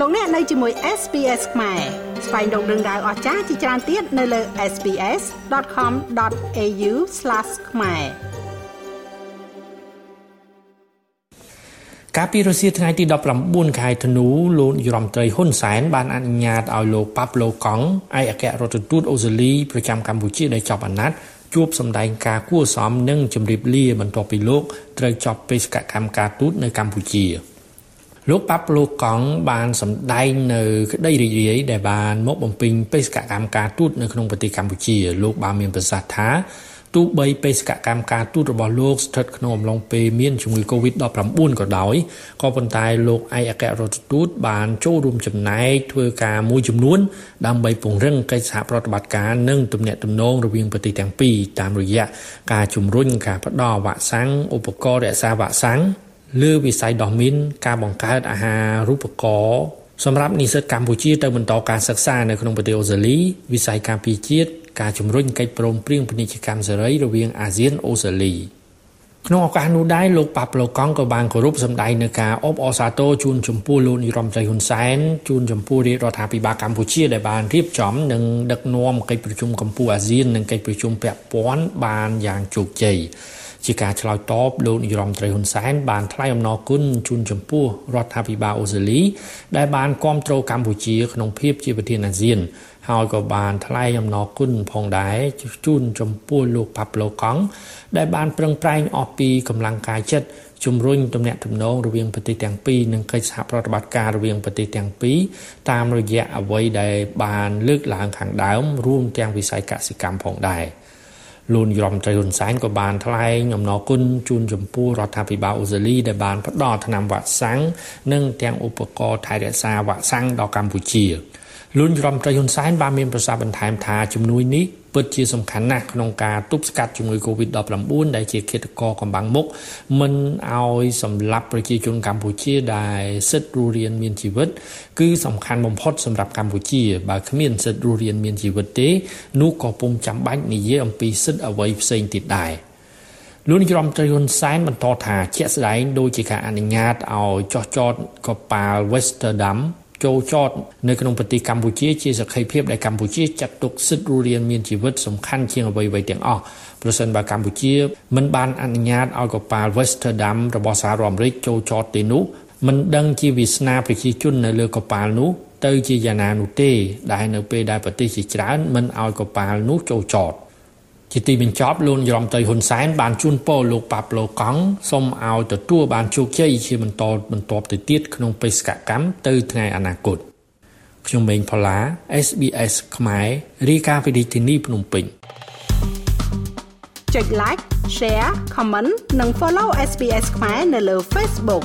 លោកអ្នកនៅជាមួយ SPS ខ្មែរស្វែងរកដឹងដៅអស្ចារ្យជាច្រើនទៀតនៅលើ SPS.com.au/ ខ្មែរកាលពីរុស្ស៊ីថ្ងៃទី19ខែធ្នូលោកយរមត្រីហ៊ុនសែនបានអនុញ្ញាតឲ្យលោកប៉ាប់ឡូកង់ឯកអគ្គរដ្ឋទូតអូស្ត្រាលីប្រចាំកម្ពុជាដែលជាប់អាណត្តិជួបសម្ដែងការគួសមនិងជម្រាបលាបន្ទាប់ពីលោកត្រូវចប់បេសកកម្មការទូតនៅកម្ពុជា លោកប៉ាប់ឡូកង់បានសម្ដែងនៅក្តីរីករាយដែលបានមកបំពេញបេសកកម្មការទូតនៅក្នុងប្រទេសកម្ពុជា លោកបានមានប្រសាសន៍ថាទោះបីបេសកកម្មការទូតរបស់លោកស្ថិតក្នុងអំឡុងពេលមានជំងឺ Covid-19 ក៏ដោយក៏ប៉ុន្តែលោកឯកអគ្គរដ្ឋទូតបានចូលរួមចំណែកធ្វើការមួយចំនួនដើម្បីពង្រឹងកិច្ចសហប្រតិបត្តិការនិងទំនាក់ទំនងរវាងប្រទេសទាំងពីរតាមរយៈការជំរុញការផ្តល់វ៉ាក់សាំងឧបករណ៍រក្សាវ៉ាក់សាំង លើវិស័យដោះមីនការបង្កើតអាហារូបករណ៍សម្រាប់និស្សិតកម្ពុជាទៅបន្តការសិក្សានៅក្នុងប្រទេសអូស្ត្រាលីវិស័យការពារជាតិការជំរុញកិច្ចព្រមព្រៀងពាណិជ្ជកម្មសេរីរវាងអាស៊ានអូស្ត្រាលីក្នុងឱកាសនោះដែរលោកប៉ាប់ឡូកង់ក៏បានគោរពសម្ដែងនៅការអបអរសាទរជូនចំពោះលោកនាយរដ្ឋមន្ត្រីហ៊ុនសែនជូនចំពោះរាជរដ្ឋាភិបាលកម្ពុជាដែលបានរៀបចំនិងដឹកនាំកិច្ចប្រជុំកម្ពុជាអាស៊ាននិងកិច្ចប្រជុំពាក់ព័ន្ធបានយ៉ាងជោគជ័យ ជាការឆ្លើយតបលោកនាយរដ្ឋមន្ត្រីហ៊ុនសែនបានថ្លែងអំណរគុណជូនចំពោះរដ្ឋាភិបាលអូស្ត្រាលី ដែលបានគ្រប់គ្រងកម្ពុជាក្នុងភាពជាប្រធានអាស៊ានហើយក៏បានថ្លែងអំណរគុណផងដែរជូនចំពោះលោកប៉ាប់ឡូកង់ដែលបានប្រឹងប្រែងអស់ពីកម្លាំងកាយចិត្តជំរុញទំនាក់ទំនងរវាងប្រទេសទាំងពីរនិងកិច្ចសហប្រតិបត្តិការរវាងប្រទេសទាំងពីរតាមរយៈអ្វីដែលបានលើកឡើងខាងដើមរួមទាំងវិស័យកសិកម្មផងដែរ លោកនាយរដ្ឋមន្ត្រីហ៊ុនសែនក៏បានថ្លែងអំណរគុណជូនចំពោះរដ្ឋាភិបាលអូស្ត្រាលីដែលបានផ្ដល់ថ្នាំវ៉ាក់សាំងនិងទាំងឧបករណ៍ថែរក្សាវ៉ាក់សាំងដល់កម្ពុជា លួនរដ្ឋមន្ត្រីហ៊ុនសែនបានមានប្រសាសន៍បន្ថែមថាជំនួយនេះពិតជាសំខាន់ណាស់ក្នុងការទប់ស្កាត់ជំងឺ Covid-19 ដែលជាឃាតករកំបាំងមុខមិនឲ្យសម្លាប់ប្រជាជនកម្ពុជាដែលសិទ្ធិរស់រានមានជីវិត គឺសំខាន់បំផុតសម្រាប់កម្ពុជាបើគ្មានសិទ្ធិរស់រានមានជីវិតទេនោះក៏ពុំចាំបាច់និយាយអំពីសិទ្ធិអ្វីផ្សេងទៀតដែរលោកនាយរដ្ឋមន្ត្រីហ៊ុនសែនបន្តថាជាក់ស្ដែងដូចជាការអនុញ្ញាតឲ្យចោះចតកប៉ាល់ Westerdam ចូលចតនៅក្នុងប្រទេសកម្ពុជាជាសក្ខីភាពដែលកម្ពុជាចាត់ទុកសិទ្ធិរស់រានមានជីវិតសំខាន់ជាងអ្វីៗទាំងអស់ប្រសិនបើកម្ពុជាមិនបានអនុញ្ញាតឲ្យកប៉ាល់ Westerdam របស់សហរដ្ឋអាមេរិកចូលចតទេនោះមិនដឹងជាវាសនាប្រជាជននៅលើកប៉ាល់នោះទៅជាយ៉ាងណានោះទេដែលនៅពេលដែលប្រទេសជាច្រើនមិនឲ្យកប៉ាល់នោះចូលចត។ ជាទីបញ្ចប់លោកនាយរដ្ឋមន្ត្រីហ៊ុនសែនបានជូនពរលោកប៉ាប់ឡូកង់សូមឲ្យទទួលបានជោគជ័យជាបន្តបន្ទាប់ទៅទៀតក្នុងបេសកកម្មទៅថ្ងៃអនាគតខ្ញុំម៉េងផល្លា SBS ខ្មែររាយការណ៍ពីរាជធានីភ្នំពេញចុច like share comment និង follow SBS ខ្មែរនៅលើ Facebook